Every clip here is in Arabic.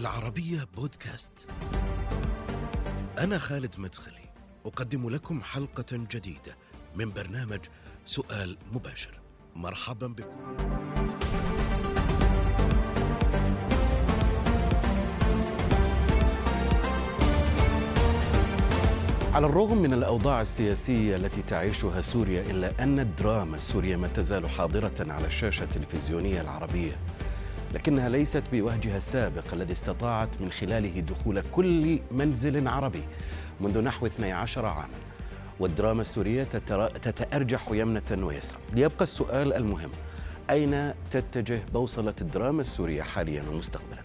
العربية بودكاست. أنا خالد مدخلي، أقدم لكم حلقة جديدة من برنامج سؤال مباشر. مرحبا بكم. على الرغم من الأوضاع السياسية التي تعيشها سوريا إلا أن الدراما السورية ما تزال حاضرة على الشاشة التلفزيونية العربية لكنها ليست بوهجها السابق الذي استطاعت من خلاله دخول كل منزل عربي منذ نحو 12 عاما. والدراما السورية تتأرجح يمنة ويسرى ليبقى السؤال المهم أين تتجه بوصلة الدراما السورية حاليا ومستقبلا؟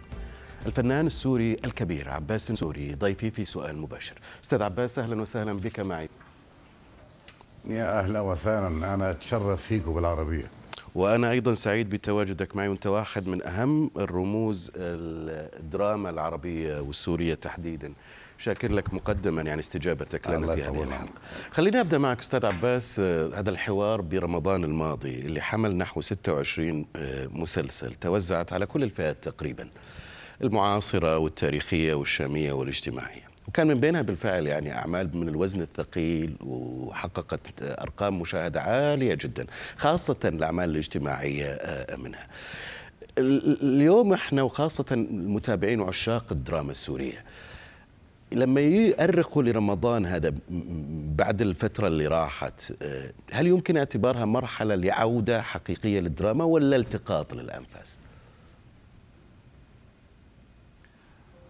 الفنان السوري الكبير عباس سوري ضيفي في سؤال مباشر. أستاذ عباس أهلا وسهلا بك معي. يا أهلا وسهلا. أنا أتشرف فيك بالعربية. وأنا أيضا سعيد بتواجدك معي وأنت واحد من أهم الرموز الدراما العربية والسورية تحديدا شاكر لك مقدما يعني استجابتك لنا في هذه الحلقة. خليني أبدأ معك أستاذ عباس هذا الحوار برمضان الماضي اللي حمل نحو 26 مسلسل توزعت على كل الفئات تقريبا. المعاصرة والتاريخية والشامية والاجتماعية وكان من بينها بالفعل يعني أعمال من الوزن الثقيل وحققت أرقام مشاهدة عالية جدا خاصة الأعمال الاجتماعية منها اليوم إحنا وخاصة المتابعين وعشاق الدراما السورية لما يؤرخوا لرمضان هذا بعد الفترة اللي راحت هل يمكن اعتبارها مرحلة لعودة حقيقية للدراما ولا التقاط للأنفاس؟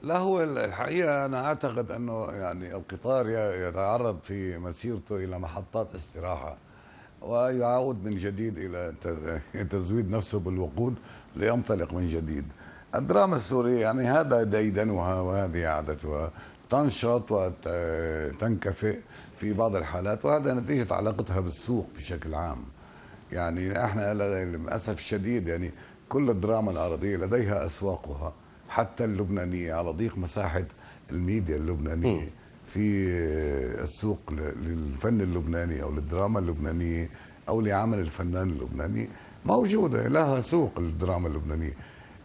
لا هو الحقيقة أنا أعتقد أنه يعني القطار يتعرض في مسيرته إلى محطات استراحة ويعود من جديد إلى تزويد نفسه بالوقود لينطلق من جديد. الدراما السورية يعني هذا ديدنها وهذه عادتها. تنشط وتنكفئ في بعض الحالات وهذا نتيجة علاقتها بالسوق بشكل عام. يعني إحنا للأسف الشديد يعني كل الدراما العربية لديها أسواقها. حتى اللبنانية على ضيق مساحة الميديا اللبنانية. في السوق للفن اللبناني أو للدراما اللبنانية أو لعمل الفنان اللبناني موجودة لها سوق الدراما اللبنانية.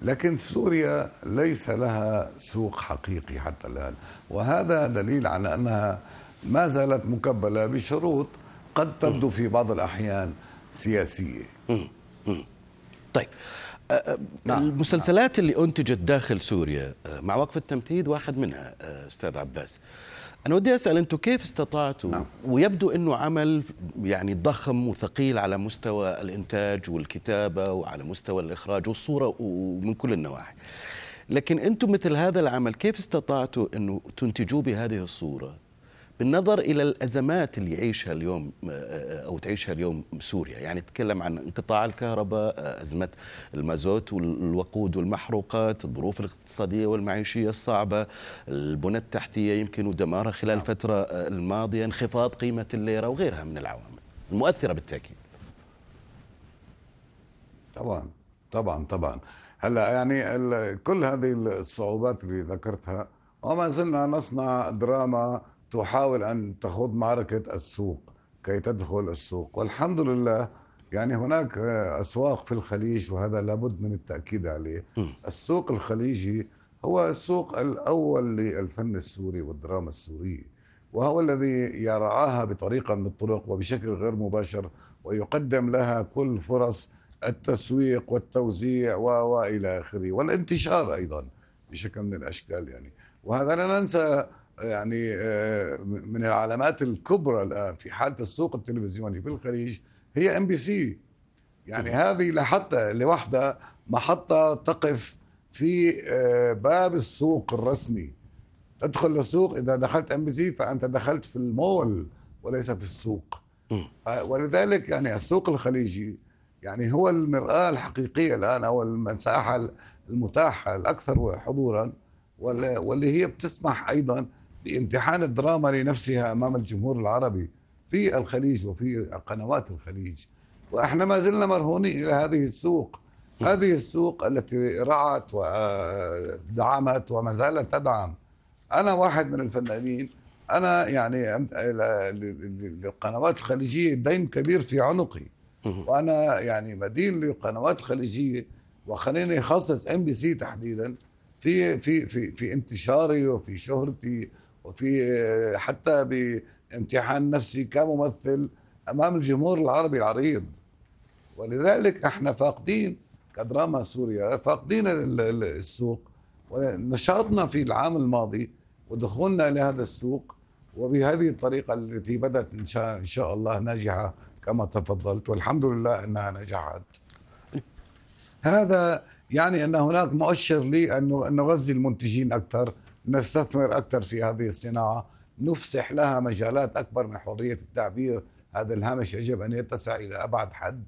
لكن سوريا ليس لها سوق حقيقي حتى الآن. وهذا دليل على أنها ما زالت مكبلة بشروط قد تبدو في بعض الأحيان سياسية. طيب. نعم. المسلسلات اللي أنتجت داخل سوريا مع وقف التمثيل واحد منها أستاذ عباس أنا ودي أسأل أنتم كيف استطعتوا نعم. ويبدو إنه عمل يعني ضخم وثقيل على مستوى الإنتاج والكتابة وعلى مستوى الإخراج والصورة ومن كل النواحي لكن أنتم مثل هذا العمل كيف استطعتوا إنه تنتجوه بهذه الصورة بالنظر إلى الأزمات اللي يعيشها اليوم أو تعيشها اليوم سوريا، يعني تتكلم عن انقطاع الكهرباء، أزمة المازوت والوقود والمحروقات، الظروف الاقتصادية والمعيشية الصعبة، البنى التحتية يمكن ودمارها خلال الفترة الماضية، انخفاض قيمة الليرة وغيرها من العوامل المؤثرة بالتأكيد. طبعا طبعا طبعا هلأ يعني كل هذه الصعوبات اللي ذكرتها وما زلنا نصنع دراما تحاول أن تخوض معركة السوق كي تدخل السوق. والحمد لله يعني هناك أسواق في الخليج وهذا لابد من التأكيد عليه. السوق الخليجي هو السوق الأول للفن السوري والدراما السوريه وهو الذي يرعاها بطريقة من الطرق وبشكل غير مباشر ويقدم لها كل فرص التسويق والتوزيع وإلى آخره والانتشار أيضا بشكل من الأشكال يعني. وهذا لا ننسى يعني من العلامات الكبرى الآن في حالة السوق التلفزيوني في الخليج هي إم بي سي. يعني هذه لحتى لوحدها محطة تقف في باب السوق الرسمي. تدخل للسوق إذا دخلت إم بي سي فأنت دخلت في المول وليس في السوق. ولذلك يعني السوق الخليجي يعني هو المرآة الحقيقية الآن أو المساحة المتاحة الأكثر حضورا واللي هي بتسمح أيضا بامتحان الدراما لنفسها أمام الجمهور العربي في الخليج وفي قنوات الخليج. وإحنا ما زلنا مرهونين إلى هذه السوق. هذه السوق التي رعت ودعمت وما زالت تدعم. أنا واحد من الفنانين. أنا يعني للقنوات الخليجية دين كبير في عنقي. وأنا يعني مدين للقنوات الخليجيه وخليني أخصص ام بي سي تحديدا في في في في انتشاري وفي شهرتي وفي حتى بامتحان نفسي كممثل أمام الجمهور العربي العريض. ولذلك إحنا فاقدين كدراما سوريا فاقدين السوق. ونشاطنا في العام الماضي ودخولنا إلى هذا السوق وبهذه الطريقة التي بدأت إن شاء الله ناجحة كما تفضلت والحمد لله إنها نجحت. هذا يعني أن هناك مؤشر لي انه أن نغذي المنتجين أكثر. نستثمر أكثر في هذه الصناعة نفسح لها مجالات أكبر من حرية التعبير. هذا الهامش يجب أن يتسع إلى أبعد حد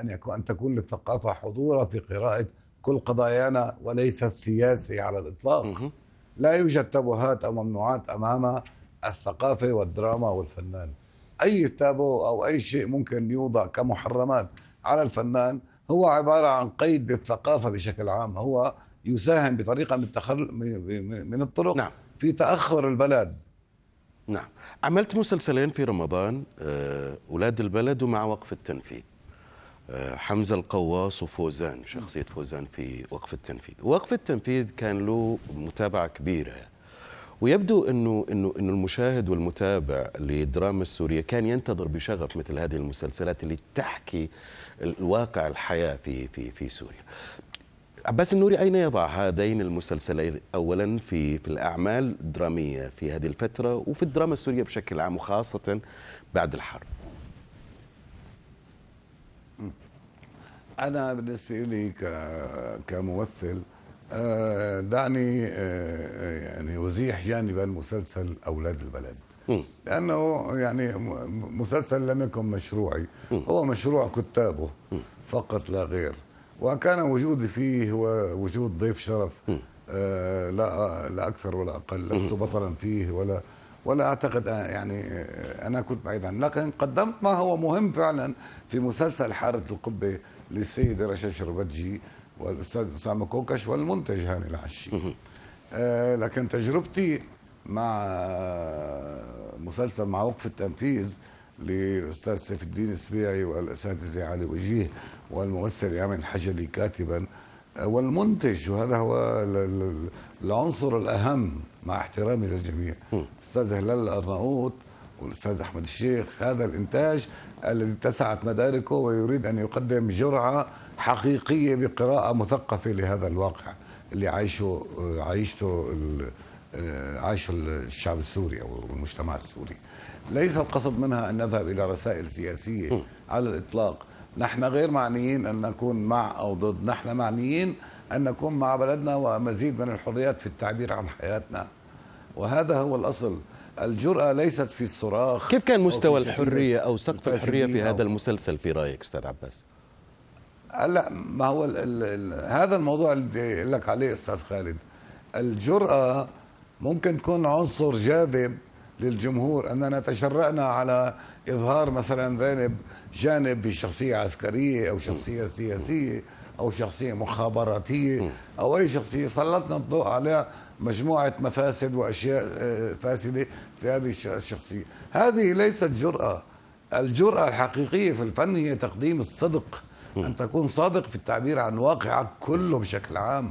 أن يكون أن تكون للثقافة حضورا في قراءة كل قضايانا وليس السياسي على الإطلاق. لا يوجد تبوهات أو ممنوعات أمام الثقافة والدراما والفنان. أي تابو أو أي شيء ممكن يوضع كمحرمات على الفنان هو عبارة عن قيد للثقافة بشكل عام. هو يساهم بطريقة من التخل... من الطرق نعم. في تأخر البلد. نعم. عملت مسلسلين في رمضان آه، أولاد البلد ومع وقف التنفيذ. آه، حمزة القواص وفوزان شخصية فوزان في وقف التنفيذ. وقف التنفيذ كان له متابعة كبيرة. ويبدو إنه إنه إنه المشاهد والمتابع للدراما السورية كان ينتظر بشغف مثل هذه المسلسلات اللي تحكي الواقع الحياة في في في سوريا. عباس النوري أين يضع هذين المسلسلين اولا في في الأعمال الدراميه في هذه الفترة وفي الدراما السورية بشكل عام وخاصة بعد الحرب؟ أنا بالنسبة لي كممثل آه، دعني آه، يعني أزيح جانبا مسلسل أولاد البلد. لأنه يعني مسلسل لم يكن مشروعي. هو مشروع كتابه فقط لا غير. وكان وجودي فيه هو وجود ضيف شرف آه، لا لا أكثر ولا أقل لست بطلا فيه ولا ولا أعتقد يعني أنا كنت بعيد عنه لكن قدمت ما هو مهم فعلا في مسلسل حارة القبة للسيده رشا شربتجي والأستاذ أسامة كوكش والمنتج هاني العشي. آه لكن تجربتي مع مسلسل مع وقف التنفيذ للاستاذ سيف الدين السبيعي والأساتذة علي وجيه والممثل يامن الحجلي كاتبا. آه، والمنتج وهذا هو العنصر الأهم مع احترامي للجميع. الاستاذ هلال الارناؤوط والأستاذ أحمد الشيخ هذا الإنتاج الذي اتسعت مداركه ويريد أن يقدم جرعة حقيقية بقراءة مثقفة لهذا الواقع اللي عايشه عايشته عايشه الشعب السوري أو المجتمع السوري. ليس القصد منها أن نذهب إلى رسائل سياسية على الإطلاق، نحن غير معنيين أن نكون مع أو ضد، نحن معنيين أن نكون مع بلدنا ومزيد من الحريات في التعبير عن حياتنا. وهذا هو الأصل. الجرأة ليست في الصراخ كيف كان مستوى الحرية أو سقف الحرية في هذا المسلسل في رأيك أستاذ عباس؟ لا ما هو ال ال هذا الموضوع اللي لك عليه أستاذ خالد الجرأة ممكن تكون عنصر جاذب للجمهور أننا تجرأنا على إظهار مثلا جانب جانب بشخصية عسكرية أو شخصية سياسية أو شخصية مخابراتية أو أي شخصية سلطنا الضوء عليها مجموعة مفاسد وأشياء آه، فاسدة في هذه الشخصية. هذه ليست جرأة. الجرأة الحقيقية في الفن هي تقديم الصدق. أن تكون صادق في التعبير عن واقعك كله بشكل عام.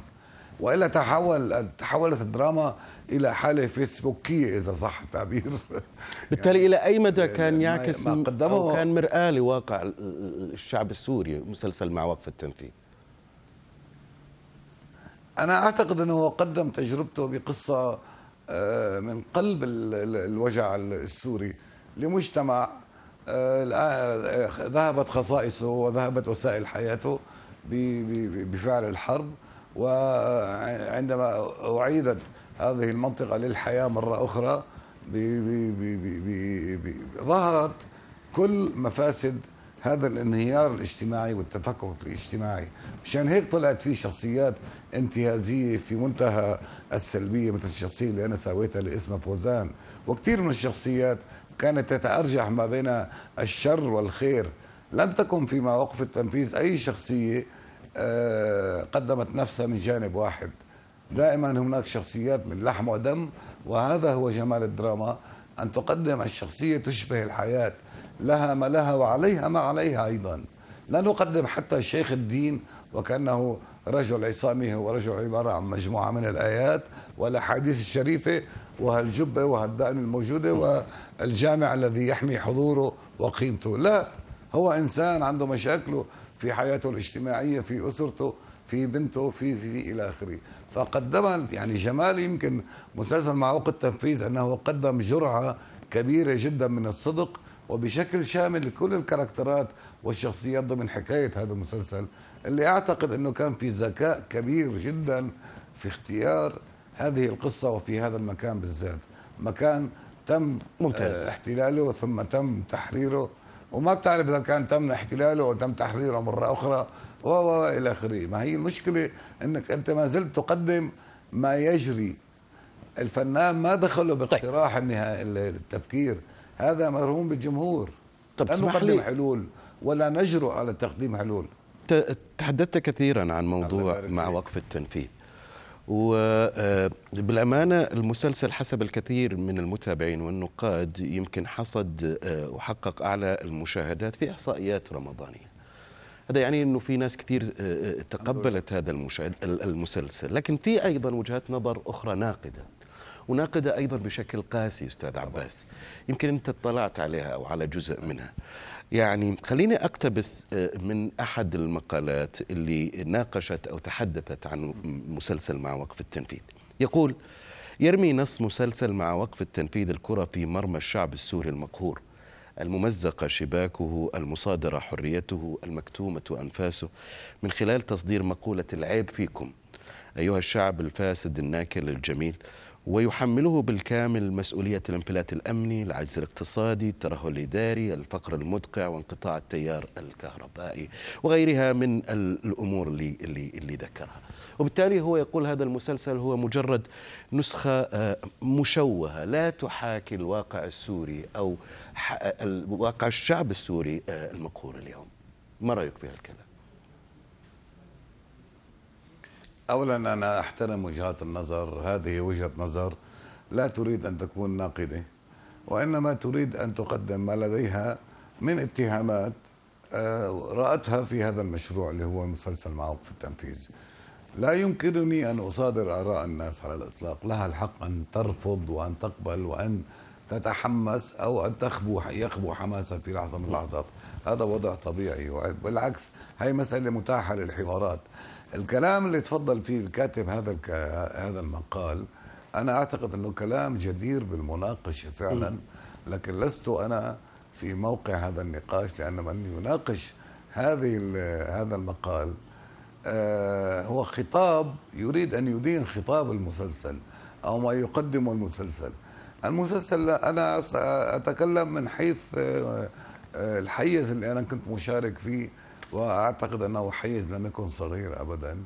والا تحول تحولت الدراما إلى حالة فيسبوكيه إذا صح التعبير. بالتالي يعني إلى أي مدى كان يعكس ما قدمه أو كان مرآة لواقع الشعب السوري مسلسل مع وقف التنفيذ؟ أنا أعتقد إنه قدم تجربته بقصة آه، من قلب الوجع السوري لمجتمع آه، ذهبت خصائصه وذهبت وسائل حياته بفعل الحرب. وعندما أعيدت هذه المنطقة للحياة مرة أخرى ظهرت كل مفاسد هذا الانهيار الاجتماعي والتفكك الاجتماعي. مشان هيك طلعت في شخصيات انتهازية في منتهى السلبية مثل الشخصية اللي أنا سويتها اللي اسمها فوزان. وكثير من الشخصيات كانت تتأرجح ما بين الشر والخير. لم تكن في مواقف التنفيذ أي شخصية قدمت نفسها من جانب واحد. دائما هناك شخصيات من لحم ودم وهذا هو جمال الدراما. أن تقدم الشخصية تشبه الحياة لها ما لها وعليها ما عليها أيضا. لا نقدم حتى شيخ الدين وكأنه رجل عصامي هو رجل عبارة عن مجموعة من الآيات والأحاديث الشريفة وهالجبة وهالدقن الموجودة والجامع الذي يحمي حضوره وقيمته. لا هو إنسان عنده مشاكله. في حياته الاجتماعية في أسرته في بنته في في, في إلى آخره فقدم يعني جمال يمكن مسلسل مع وقت التنفيذ أنه قدم جرعة كبيرة جدا من الصدق وبشكل شامل لكل الكاركترات والشخصيات ضمن حكاية هذا المسلسل اللي أعتقد أنه كان في ذكاء كبير جدا في اختيار هذه القصة وفي هذا المكان بالذات مكان تم ممتاز. آه، احتلاله ثم تم تحريره وما بتعرف إذا كان تم احتلاله أو تم تحريره مرة أخرى. و إلى آخره. ما هي المشكلة أنك أنت ما زلت تقدم ما يجري. الفنان ما دخله باقتراح طيب. التفكير. هذا مرهون بالجمهور. طب لا نقدم لي. حلول ولا نجرؤ على تقديم حلول. تحدثت كثيرا عن موضوع مع وقف التنفيذ. وبالأمانة المسلسل حسب الكثير من المتابعين والنقاد يمكن حصد آه، وحقق أعلى المشاهدات في إحصائيات رمضانية. هذا يعني أنه في ناس كثير آه، آه، تقبلت هذا المسلسل. لكن في أيضا وجهات نظر أخرى ناقدة. وناقدة أيضا بشكل قاسي أستاذ عباس. يمكن أنت اطلعت عليها أو على جزء منها. يعني خليني أقتبس آه، من أحد المقالات اللي ناقشت أو تحدثت عن مسلسل مع وقف التنفيذ. يقول يرمي نص مسلسل مع وقف التنفيذ الكرة في مرمى الشعب السوري المقهور. الممزقة شباكه المصادرة حريته المكتومة أنفاسه. من خلال تصدير مقولة العيب فيكم. أيها الشعب الفاسد الناكل الجميل ويحمله بالكامل مسؤولية الانفلات الأمني العجز الاقتصادي الترهل الإداري الفقر المدقع وانقطاع التيار الكهربائي وغيرها من الأمور اللي, اللي, اللي ذكرها. وبالتالي هو يقول هذا المسلسل هو مجرد نسخة آه، مشوهة. لا تحاكي الواقع السوري أو واقع الشعب السوري آه، المقهور اليوم. ما رأيك في هالكلام؟ اولا أنا أحترم وجهات النظر هذه وجهة نظر لا تريد أن تكون ناقدة وإنما تريد أن تقدم ما لديها من اتهامات آه، رأتها في هذا المشروع اللي هو مسلسل مع وقف التنفيذ. لا يمكنني أن أصادر آراء الناس على الإطلاق. لها الحق أن ترفض وأن تقبل وأن تتحمس أو أن تخبو يخبو حماسا في لحظة من اللحظات. هذا وضع طبيعي بالعكس هي مسألة متاحة للحوارات. الكلام اللي تفضل فيه الكاتب هذا هذا المقال أنا أعتقد إنه كلام جدير بالمناقشة فعلا لكن لست أنا في موقع هذا النقاش لأن من يناقش هذه هذا المقال. آه، هو خطاب يريد أن يدين خطاب المسلسل أو ما يقدمه المسلسل. المسلسل أنا أتكلم من حيث آه، آه، الحيز اللي أنا كنت مشارك فيه وأعتقد أنه حيز لم يكن صغير ابدا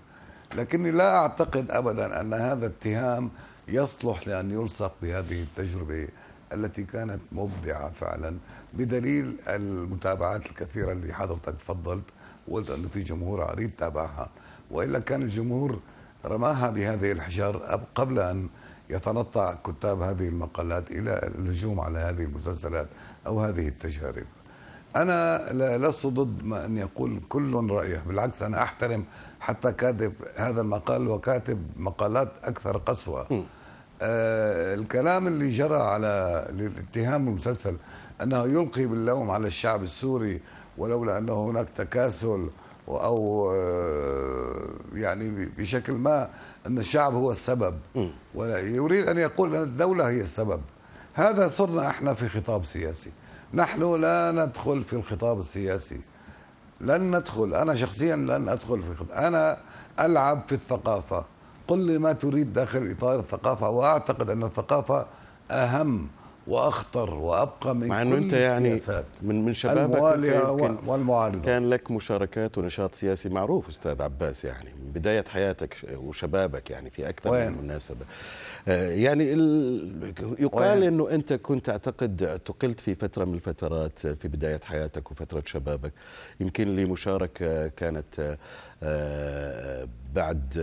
لكني لا أعتقد ابدا أن هذا اتهام يصلح لأن يلصق بهذه التجربة التي كانت مبدعة فعلا بدليل المتابعات الكثيرة اللي حضرتك تفضلت وقلت أنه في جمهور عريض تابعها. وإلا كان الجمهور رماها بهذه الحجار قبل أن يتنطع كتاب هذه المقالات إلى الهجوم على هذه المسلسلات أو هذه التجارب. أنا لست ضد ما أن يقول كل رأيه بالعكس أنا أحترم حتى كاتب هذا المقال وكاتب مقالات أكثر قسوة. آه الكلام اللي جرى على الاتهام المسلسل أنه يلقي باللوم على الشعب السوري ولولا أنه هناك تكاسل أو آه يعني بشكل ما أن الشعب هو السبب. ولا يريد أن يقول أن الدولة هي السبب. هذا صرنا إحنا في خطاب سياسي. نحن لا ندخل في الخطاب السياسي. لن ندخل. أنا شخصيا لن أدخل في الخطاب. أنا ألعب في الثقافة. قل لي ما تريد داخل إطار الثقافة وأعتقد أن الثقافة أهم وأخطر وأبقى من مع إنه أنت يعني من من شبابك والمعارضة. كان لك مشاركات ونشاط سياسي معروف أستاذ عباس يعني من بداية حياتك وشبابك يعني في أكثر وين؟ من مناسبة. يعني يقال إنه أنت كنت أعتقد تقلت في فترة من الفترات في بداية حياتك وفترة شبابك. يمكن لي مشاركة كانت آه، بعد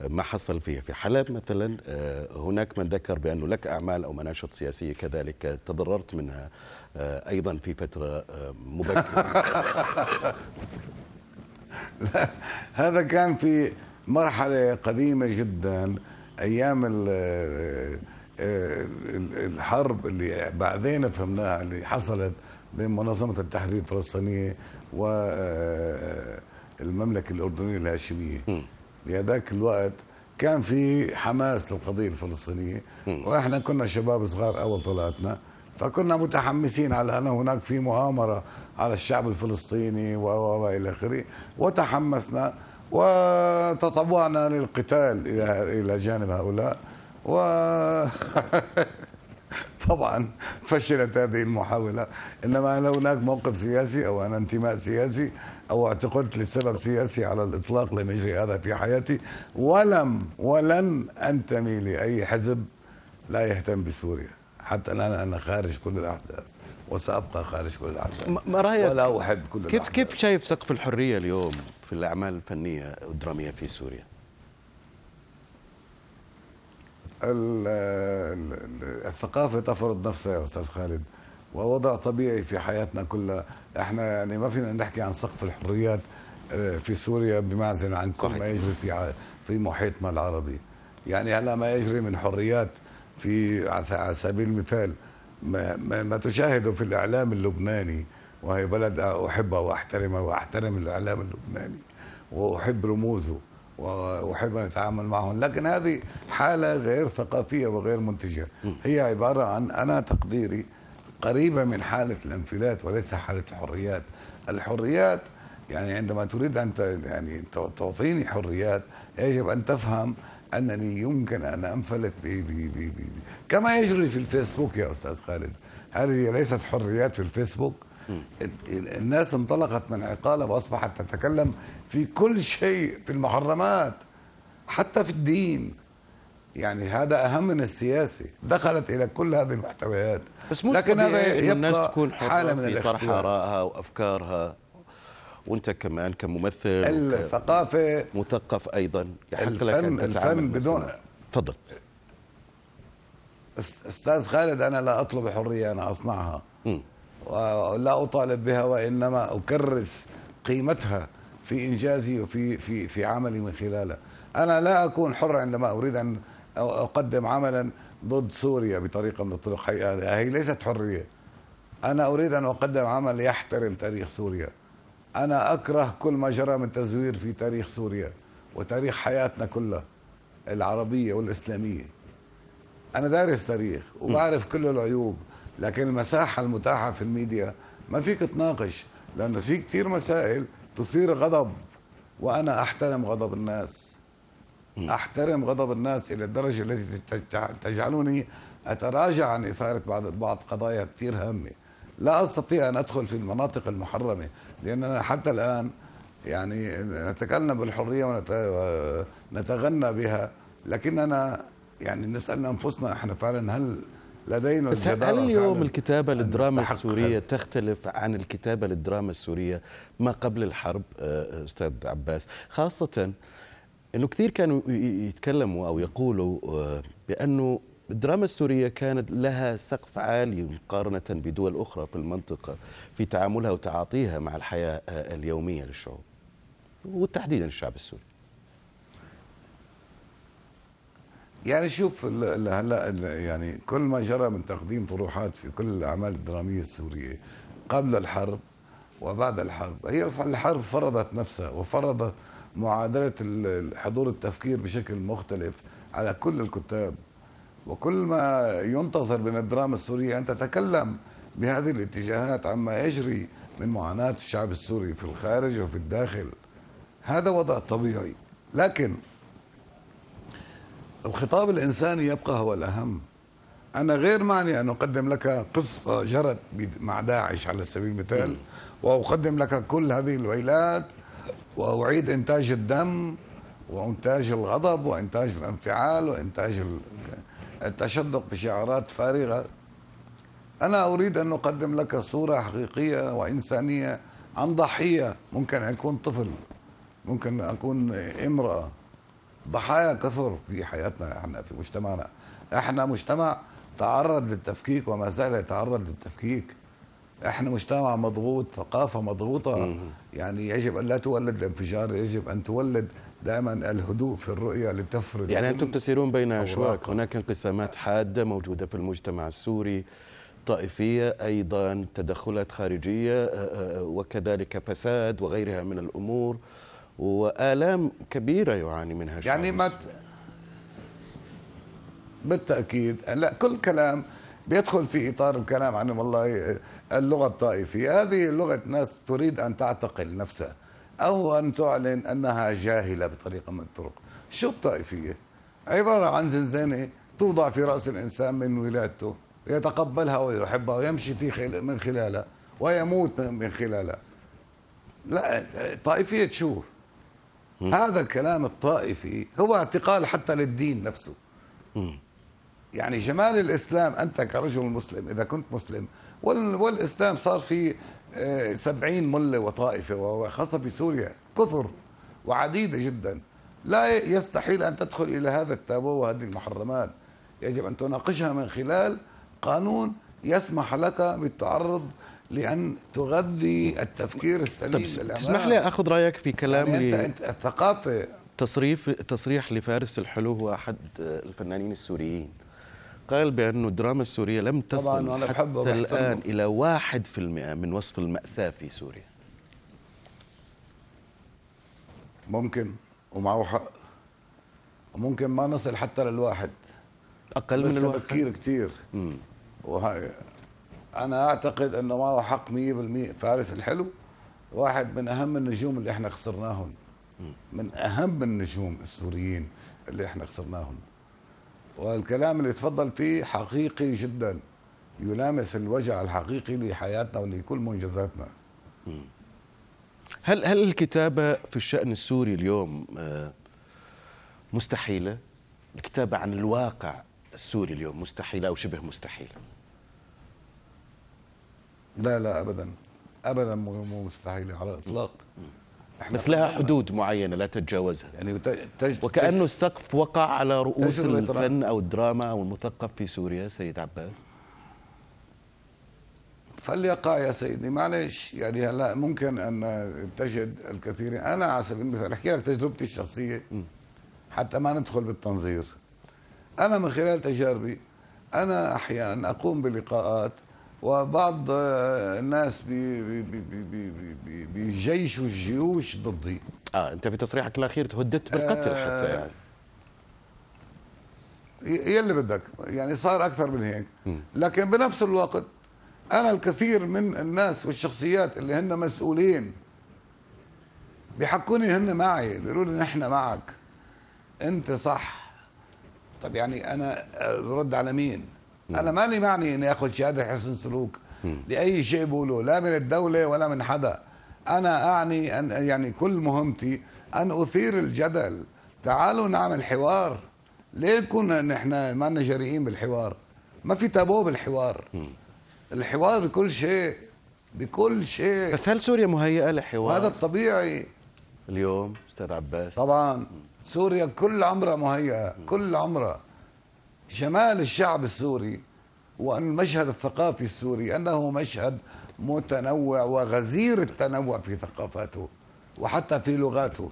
ما حصل فيه في حلب مثلا. آه، هناك من ذكر بأنه لك أعمال أو مناشط سياسية كذلك تضررت منها آه، أيضا في فترة آه، مبكرة. هذا كان في مرحلة قديمة جدا. أيام الحرب اللي بعدين فهمناها اللي حصلت بين منظمة التحرير الفلسطينية والمملكة الأردنية الهاشمية. بهذاك الوقت كان في حماس للقضية الفلسطينية. وإحنا كنا شباب صغار أول طلعتنا فكنا متحمسين على أن هناك في مؤامرة على الشعب الفلسطيني وإلى آخره. وتحمسنا وتطوعنا للقتال إلى إلى جانب هؤلاء. و طبعا فشلت هذه المحاولة. إنما أنا هناك موقف سياسي أو أنا انتماء سياسي أو اعتقلت لسبب سياسي على الإطلاق لم يجري هذا في حياتي؟ ولم ولن أنتمي لأي حزب لا يهتم بسوريا. حتى الآن أنا خارج كل الأحزاب. وسأبقى خارج كل الأحزاب ما رأيك ولا أحب كل كيف الأحزاب. كيف شايف سقف الحرية اليوم في الأعمال الفنية والدرامية في سوريا؟ الثقافة تفرض نفسها يا أستاذ خالد ووضع طبيعي في حياتنا كلها إحنا يعني ما فينا نحكي عن سقف الحريات آه، في سوريا بمعزل عن كل ما يجري في في محيطنا العربي يعني هلا ما يجري من حريات في على سبيل المثال ما, ما, ما تشاهده في الإعلام اللبناني وهي بلد أحبها وأحترمها وأحترم الإعلام اللبناني وأحب رموزه وأحب أن أتعامل معهم لكن هذه حالة غير ثقافية وغير منتجة. هي عبارة عن أنا تقديري قريبة من حالة الانفلات وليس حالة الحريات. الحريات يعني عندما تريد أن يعني تعطيني حريات يجب أن تفهم أنني يمكن أن أنفلت بي بي بي بي كما يجري في الفيسبوك يا أستاذ خالد. هذه ليست حريات في الفيسبوك. الناس انطلقت من عقالها وأصبحت تتكلم في كل شيء في المحرمات حتى في الدين. يعني هذا أهم من السياسي دخلت إلى كل هذه المحتويات. بس مش لكن هذا يبقى الناس تكون حالة من في طرح آرائها وأفكارها. وانت كمان كممثل الثقافة مثقف أيضا يحق لك أن الفن بدون تفضل. أستاذ خالد أنا لا أطلب حرية أنا أصنعها. م. ولا أطالب بها وإنما أكرس قيمتها في إنجازي وفي في في عملي من خلالها. أنا لا أكون حر عندما أريد أن أقدم عملا ضد سوريا بطريقة من الطرق. هي ليست حرية. أنا أريد أن أقدم عمل يحترم تاريخ سوريا. أنا أكره كل ما جرى من تزوير في تاريخ سوريا وتاريخ حياتنا كلها العربية والإسلامية. أنا دارس تاريخ وبعرف كل العيوب لكن المساحة المتاحة في الميديا ما فيك تناقش لأنه في كثير مسائل تثير غضب وأنا أحترم غضب الناس. أحترم غضب الناس إلى الدرجة التي تجعلني أتراجع عن إثارة بعض بعض قضايا كثير هامة. لا أستطيع أن أدخل في المناطق المحرمة لاننا حتى الآن يعني نتكلم بالحرية ونتغنى بها لكننا يعني نسأل أنفسنا إحنا فعلا هل لدينا بس هل اليوم الكتابة للدراما السورية تختلف عن الكتابة للدراما السورية ما قبل الحرب آه، أستاذ عباس؟ خاصة إنه كثير كانوا يتكلموا أو يقولوا آه، بأنه الدراما السورية كانت لها سقف عالي مقارنة بدول أخرى في المنطقة في تعاملها وتعاطيها مع الحياة اليومية للشعوب. وتحديدا الشعب السوري. يعني شوف هلا يعني كل ما جرى من تقديم طروحات في كل الأعمال الدرامية السورية قبل الحرب وبعد الحرب هي الحرب فرضت نفسها وفرضت معادلة حضور التفكير بشكل مختلف على كل الكتاب. وكل ما ينتظر من الدراما السورية أن تتكلم بهذه الاتجاهات عما يجري من معاناة الشعب السوري في الخارج وفي الداخل. هذا وضع طبيعي. لكن الخطاب الإنساني يبقى هو الأهم. أنا غير معني أن أقدم لك قصة جرت مع داعش على سبيل المثال وأقدم لك كل هذه الويلات وأعيد إنتاج الدم وإنتاج الغضب وإنتاج الانفعال وإنتاج التشدق بشعارات فارغة. أنا أريد أن أقدم لك صورة حقيقية وإنسانية عن ضحية. ممكن أن يكون طفل ممكن أن أكون امرأة. ضحايا كثر في حياتنا إحنا في مجتمعنا. إحنا مجتمع تعرض للتفكيك وما زال يتعرض للتفكيك. إحنا مجتمع مضغوط ثقافة مضغوطة. يعني يجب أن لا تولد الانفجار يجب أن تولد دائما الهدوء في الرؤية لتفرض يعني أنتم تسيرون بين اشواك هناك انقسامات حادة موجودة في المجتمع السوري طائفية أيضا تدخلات خارجية آه، آه، وكذلك فساد وغيرها من الأمور وآلام كبيرة يعاني منها الشعب يعني ما بالتأكيد. لا كل كلام بيدخل في إطار الكلام عن والله اللغة الطائفية. هذه لغة ناس تريد أن تعتقل نفسها. أو أن تعلن أنها جاهلة بطريقة من الطرق. شو الطائفية؟ عبارة عن زنزانة توضع في رأس الإنسان من ولادته يتقبلها ويحبها ويمشي في من خلالها ويموت من خلالها. لا طائفية شو؟ هذا الكلام الطائفي هو اعتقال حتى للدين نفسه. يعني جمال الإسلام أنت كرجل مسلم إذا كنت مسلم والإسلام صار في آه، سبعين ملة وطائفة وخاصة في سوريا كثر وعديدة جدا. لا يستحيل أن تدخل إلى هذا التابو وهذه المحرمات. يجب أن تناقشها من خلال قانون يسمح لك بالتعرض لأن تغذي التفكير السليم طب تسمح لي أخذ رأيك في كلام يعني أنت, أنت الثقافة تصريف تصريح لفارس الحلو هو أحد الفنانين السوريين. قال بأن الدراما السورية لم تصل حتى الآن إلى واحد في المئة من وصف المأساة في سوريا. ممكن ومعه حق. وممكن ما نصل حتى للواحد. أقل من الواحد. بكير كثير. وهاي أنا أعتقد أنه معه حق 100% فارس الحلو واحد من أهم النجوم اللي إحنا خسرناهم. من أهم النجوم السوريين اللي إحنا خسرناهم. والكلام اللي تفضل فيه حقيقي جدا. يلامس الوجع الحقيقي لحياتنا ولكل منجزاتنا. هل هل الكتابة في الشأن السوري اليوم آه، مستحيلة؟ الكتابة عن الواقع السوري اليوم مستحيلة أو شبه مستحيلة؟ لا لا ابدا. ابدا مو مستحيلة على الإطلاق. بس لها حدود معينة لا تتجاوزها. يعني تج... وكأنه السقف وقع على رؤوس الفن أو الدراما أو المثقف في سوريا سيد عباس؟ فليقع يا سيدي معلش يعني هلا ممكن أن تجد الكثير. أنا على سبيل المثال أحكي لك تجربتي الشخصية حتى ما ندخل بالتنظير. أنا من خلال تجاربي أنا أحيانا أقوم بلقاءات وبعض الناس بيجيشوا الجيوش ضدي. آه أنت في تصريحك الأخير تهددت بالقتل آه حتى يعني. يلي بدك يعني صار أكثر من هيك. لكن بنفس الوقت أنا الكثير من الناس والشخصيات اللي هن مسؤولين بيحكوني هن معي بيقولوا لي نحن معك. أنت صح. طب يعني أنا برد على مين؟ أنا ماني معني إني آخذ شهاده حسن سلوك. لأي شيء بقوله لا من الدولة ولا من حدا. أنا أعني ان يعني كل مهمتي أن أثير الجدل. تعالوا نعمل حوار. ليه كنا نحن ما جريئين بالحوار؟ ما في تابو بالحوار. الحوار بكل شيء بكل شيء. بس هل سوريا مهيئة لحوار؟ هذا الطبيعي. اليوم أستاذ عباس. طبعا. سوريا كل عمرها مهيئة كل عمرها. جمال الشعب السوري والمشهد الثقافي السوري أنه مشهد متنوع وغزير التنوع في ثقافاته وحتى في لغاته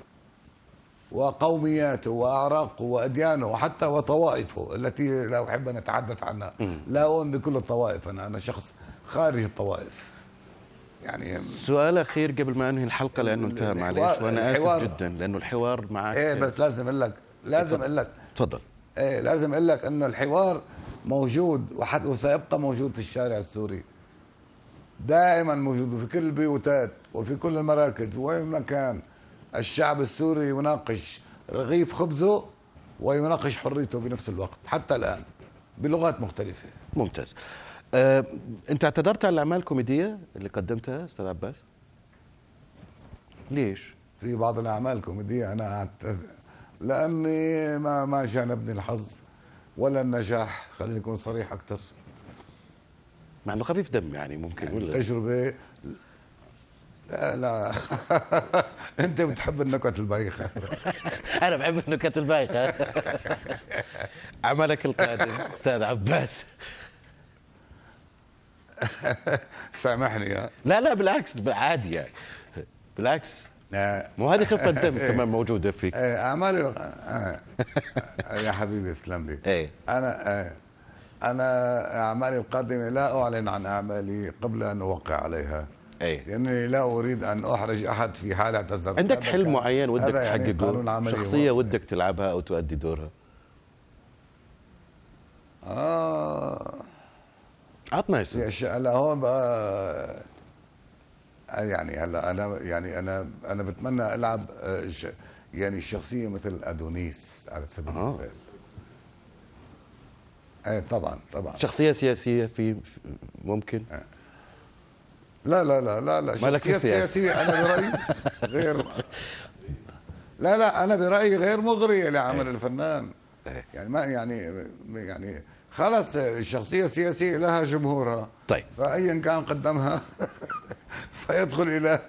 وقومياته وأعراقه وأديانه وحتى وطوائفه التي لا أحب أن أتحدث عنها. لا أؤمن بكل الطوائف أنا أنا شخص خارج الطوائف. يعني سؤال أخير قبل ما أنهي الحلقة لأنه انتهى معلش وأنا آسف جدا لأنه الحوار معك إيه بس لازم أقول لك لازم أقول لك. تفضل. لازم أقول لك إنه الحوار موجود وسيبقى موجود في الشارع السوري. دائما موجود وفي كل البيوتات وفي كل المراكز وين ما كان الشعب السوري يناقش رغيف خبزه ويناقش حريته بنفس الوقت حتى الآن بلغات مختلفة. ممتاز. أه، أنت اعتذرت عن الاعمال الكوميديه اللي قدمتها أستاذ عباس؟ ليش؟ في بعض الأعمال الكوميديه أنا اعتذر لأني ما ما جانبني الحظ ولا النجاح. خليني أكون صريح أكثر. مع إنه خفيف دم يعني ممكن يعني ولا تجربة. لا لا. أنت بتحب النكت البايخة. أنا بحب النكت البايخة. عملك القادم أستاذ عباس. سامحني لا لا بالعكس عادي يعني. بالعكس. مو هذه خفه دم كمان موجودة فيك. اعمالي يا حبيبي اسلم لي. إيه. أنا أنا أعمالي القادمة لا أعلن عن أعمالي قبل أن أوقع عليها. إيه. لانني لا أريد أن أحرج أحد في حال اعتذرت عندك حلم معين ودك تحققه؟ يعني شخصية ودك تلعبها أو تؤدي دورها؟ آه. عطنا اسم. هلا هون بقى يعني هلا أنا يعني أنا أنا بتمنى ألعب آه، يعني شخصية مثل أدونيس على سبيل آه. المثال. إيه طبعا طبعا. شخصية سياسية في ممكن؟ آه. لا لا لا لا لا شخصية سياسية أنا برأيي غير لا لا أنا برأيي غير مغريه لعمل الفنان. إيه. يعني ما يعني يعني خلص الشخصية السياسية لها جمهورها. طيب. فأيا كان قدمها. سيدخل إلى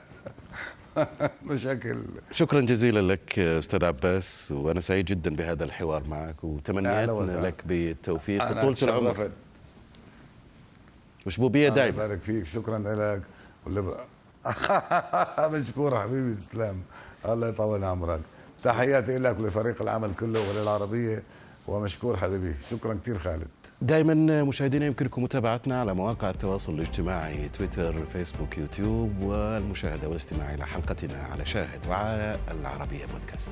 مشاكل. شكرا جزيلا لك أستاذ عباس وأنا سعيد جدا بهذا الحوار معك وتمنياتنا لك بالتوفيق طولة العمر. وشبوبيه دائما. بارك فيك. شكرا لك. مشكور حبيبي اسلام الله يطول عمرك. تحياتي لك ولفريق العمل كله وللعربية. ومشكور حبيبي. شكرا كثير خالد. دائما مشاهدينا يمكنكم متابعتنا على مواقع التواصل الاجتماعي تويتر فيسبوك يوتيوب والمشاهدة والاستماع إلى حلقتنا على شاهد وعلى العربية بودكاست.